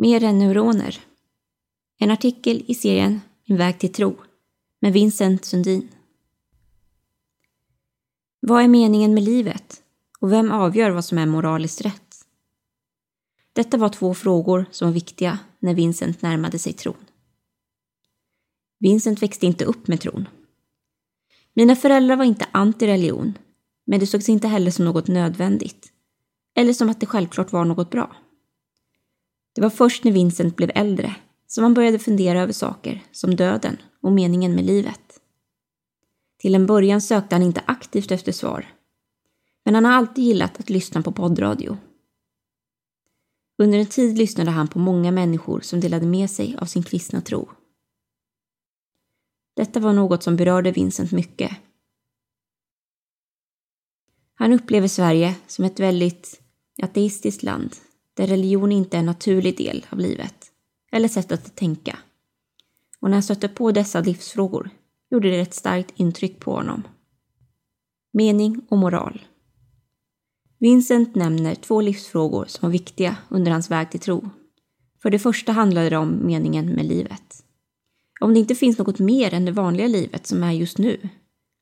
Mer än neuroner. En artikel i serien Min väg till tro med Vincent Sundin. Vad är meningen med livet? Och vem avgör vad som är moraliskt rätt? Detta var två frågor som var viktiga när Vincent närmade sig tron. Vincent växte inte upp med tron. Mina föräldrar var inte anti-religion, men det sågs inte heller som något nödvändigt, eller som att det självklart var något bra. Det var först när Vincent blev äldre som han började fundera över saker som döden och meningen med livet. Till en början sökte han inte aktivt efter svar, men han har alltid gillat att lyssna på poddradio. Under en tid lyssnade han på många människor som delade med sig av sin kristna tro. Detta var något som berörde Vincent mycket. Han upplever Sverige som ett väldigt ateistiskt land där religion inte är en naturlig del av livet eller sättet att tänka. Och när han stötte på dessa livsfrågor gjorde det ett starkt intryck på honom. Mening och moral. Vincent nämner två livsfrågor som var viktiga under hans väg till tro. För det första handlade det om meningen med livet. Om det inte finns något mer än det vanliga livet som är just nu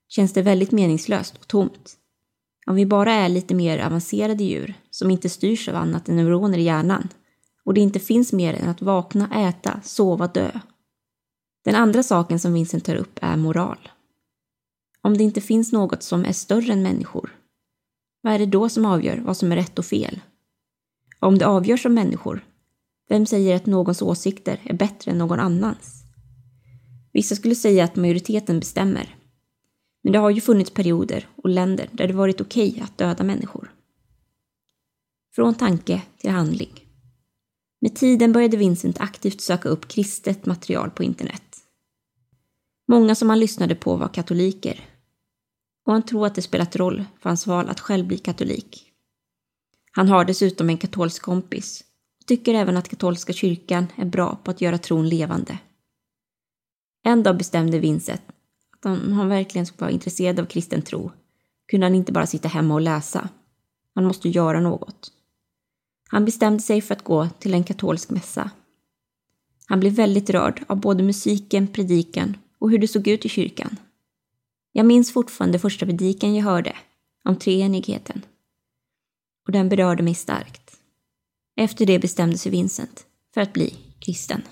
känns det väldigt meningslöst och tomt. Om vi bara är lite mer avancerade djur som inte styrs av annat än neuroner i hjärnan och det inte finns mer än att vakna, äta, sova, dö. Den andra saken som Vincent tar upp är moral. Om det inte finns något som är större än människor, vad är det då som avgör vad som är rätt och fel? Om det avgörs av människor, vem säger att någons åsikter är bättre än någon annans? Vissa skulle säga att majoriteten bestämmer. Men det har ju funnits perioder och länder där det varit okej okay att döda människor. Från tanke till handling. Med tiden började Vincent aktivt söka upp kristet material på internet. Många som han lyssnade på var katoliker och han tror att det spelat roll för hans val att själv bli katolik. Han har dessutom en katolsk kompis och tycker även att katolska kyrkan är bra på att göra tron levande. En dag bestämde Vincent att om han verkligen skulle vara intresserad av kristen tro kunde han inte bara sitta hemma och läsa. Han måste göra något. Han bestämde sig för att gå till en katolsk mässa. Han blev väldigt rörd av både musiken, predikan och hur det såg ut i kyrkan. Jag minns fortfarande första predikan jag hörde om treenigheten. Och den berörde mig starkt. Efter det bestämde sig Vincent för att bli kristen.